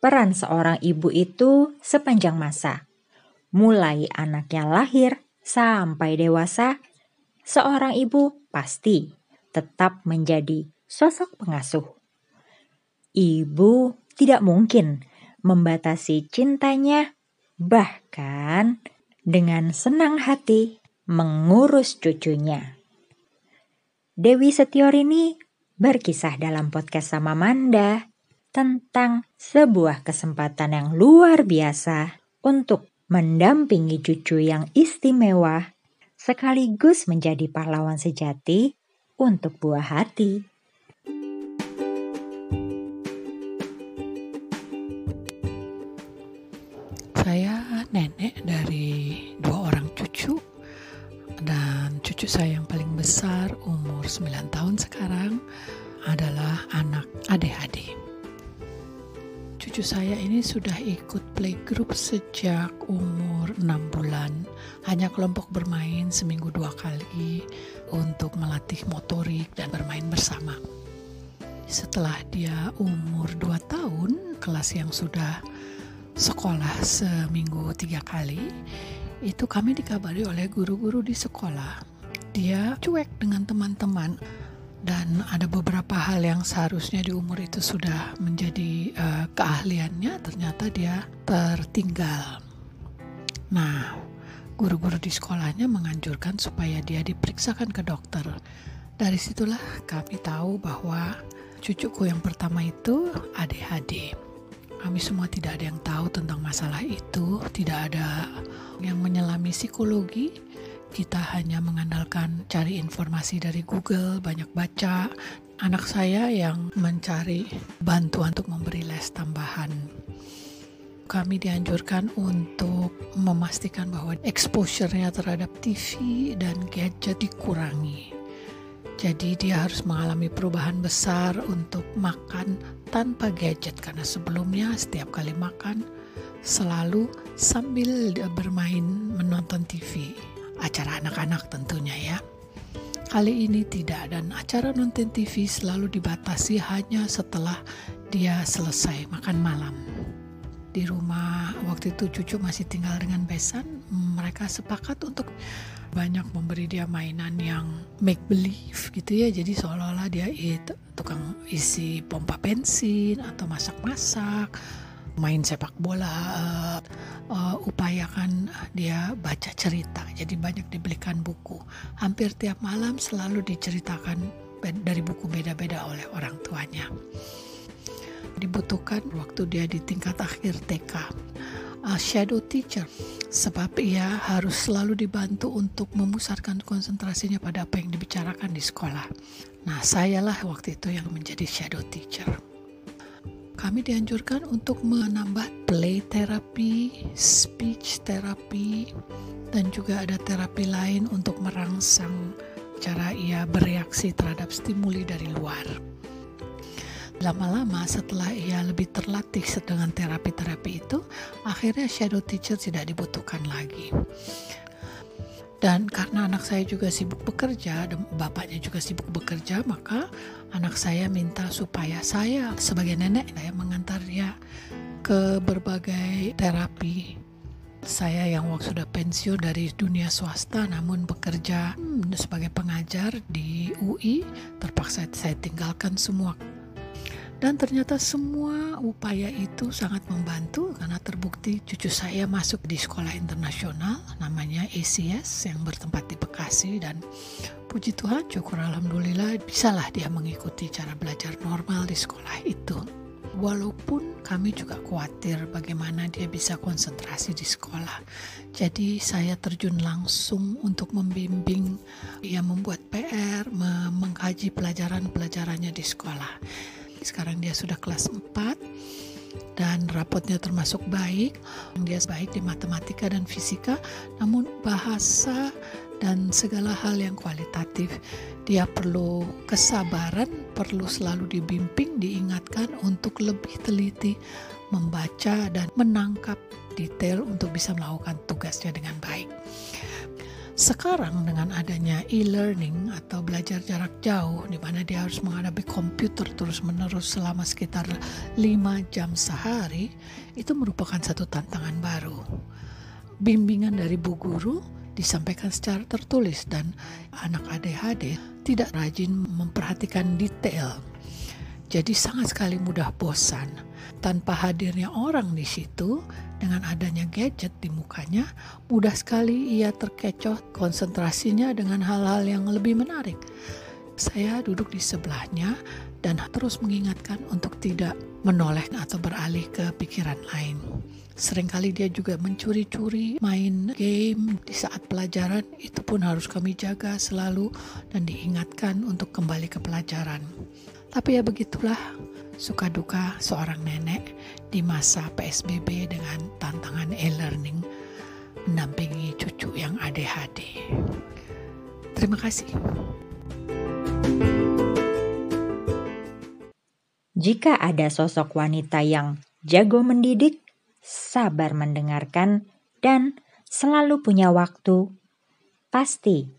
peran seorang ibu itu sepanjang masa. Mulai anaknya lahir sampai dewasa, seorang ibu pasti tetap menjadi sosok pengasuh. Ibu tidak mungkin membatasi cintanya, bahkan dengan senang hati mengurus cucunya. Dewi Setiorini berkisah dalam podcast sama Manda tentang sebuah kesempatan yang luar biasa untuk mendampingi cucu yang istimewa sekaligus menjadi pahlawan sejati untuk buah hati. Saya nenek dari dua orang cucu dan cucu saya yang paling besar umur 9 tahun sekarang adalah anak adik-adik cucu saya ini sudah ikut playgroup sejak umur 6 bulan. Hanya kelompok bermain seminggu dua kali untuk melatih motorik dan bermain bersama. Setelah dia umur 2 tahun, kelas yang sudah sekolah seminggu tiga kali, itu kami dikabari oleh guru-guru di sekolah. Dia cuek dengan teman-teman dan ada beberapa hal yang seharusnya di umur itu sudah menjadi uh, keahliannya ternyata dia tertinggal. Nah, guru-guru di sekolahnya menganjurkan supaya dia diperiksakan ke dokter. Dari situlah kami tahu bahwa cucuku yang pertama itu ADHD. Kami semua tidak ada yang tahu tentang masalah itu, tidak ada yang menyelami psikologi, kita hanya mengandalkan cari informasi dari Google, banyak baca. Anak saya yang mencari bantuan untuk memberi les tambahan. Kami dianjurkan untuk memastikan bahwa exposure-nya terhadap TV dan gadget dikurangi. Jadi dia harus mengalami perubahan besar untuk makan tanpa gadget karena sebelumnya setiap kali makan selalu sambil bermain menonton TV acara anak-anak tentunya ya. Kali ini tidak dan acara nonton TV selalu dibatasi hanya setelah dia selesai makan malam. Di rumah waktu itu cucu masih tinggal dengan besan, mereka sepakat untuk banyak memberi dia mainan yang make believe gitu ya. Jadi seolah-olah dia itu tukang isi pompa bensin atau masak-masak main sepak bola uh, upayakan dia baca cerita. Jadi banyak dibelikan buku. Hampir tiap malam selalu diceritakan dari buku beda-beda oleh orang tuanya. Dibutuhkan waktu dia di tingkat akhir TK uh, shadow teacher sebab ia harus selalu dibantu untuk memusatkan konsentrasinya pada apa yang dibicarakan di sekolah. Nah, sayalah waktu itu yang menjadi shadow teacher kami dianjurkan untuk menambah play therapy, speech therapy, dan juga ada terapi lain untuk merangsang cara ia bereaksi terhadap stimuli dari luar. Lama-lama setelah ia lebih terlatih dengan terapi-terapi itu, akhirnya shadow teacher tidak dibutuhkan lagi. Dan karena anak saya juga sibuk bekerja dan bapaknya juga sibuk bekerja, maka anak saya minta supaya saya sebagai nenek saya mengantar dia ke berbagai terapi. Saya yang waktu sudah pensiun dari dunia swasta namun bekerja hmm, sebagai pengajar di UI, terpaksa saya tinggalkan semua dan ternyata semua upaya itu sangat membantu karena terbukti cucu saya masuk di sekolah internasional namanya ACS yang bertempat di Bekasi dan puji Tuhan syukur Alhamdulillah bisalah dia mengikuti cara belajar normal di sekolah itu. Walaupun kami juga khawatir bagaimana dia bisa konsentrasi di sekolah. Jadi saya terjun langsung untuk membimbing, ia membuat PR, mengkaji pelajaran-pelajarannya di sekolah sekarang dia sudah kelas 4 dan rapotnya termasuk baik. Dia baik di matematika dan fisika, namun bahasa dan segala hal yang kualitatif dia perlu kesabaran, perlu selalu dibimbing, diingatkan untuk lebih teliti membaca dan menangkap detail untuk bisa melakukan tugasnya dengan baik. Sekarang dengan adanya e-learning atau belajar jarak jauh di mana dia harus menghadapi komputer terus-menerus selama sekitar 5 jam sehari, itu merupakan satu tantangan baru. Bimbingan dari bu guru disampaikan secara tertulis dan anak ADHD tidak rajin memperhatikan detail. Jadi sangat sekali mudah bosan. Tanpa hadirnya orang di situ, dengan adanya gadget di mukanya, mudah sekali ia terkecoh konsentrasinya dengan hal-hal yang lebih menarik. Saya duduk di sebelahnya dan terus mengingatkan untuk tidak menoleh atau beralih ke pikiran lain. Seringkali dia juga mencuri-curi main game di saat pelajaran, itu pun harus kami jaga selalu dan diingatkan untuk kembali ke pelajaran. Tapi ya begitulah, suka duka seorang nenek di masa PSBB dengan tantangan e-learning mendampingi cucu yang ADHD. Terima kasih. Jika ada sosok wanita yang jago mendidik, sabar mendengarkan, dan selalu punya waktu, pasti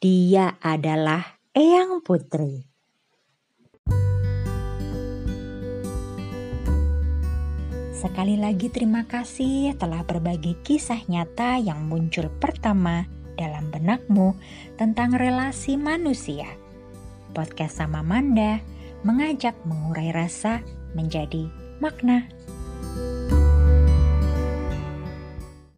dia adalah Eyang Putri. Sekali lagi terima kasih telah berbagi kisah nyata yang muncul pertama dalam benakmu tentang relasi manusia. Podcast sama Manda mengajak mengurai rasa menjadi makna.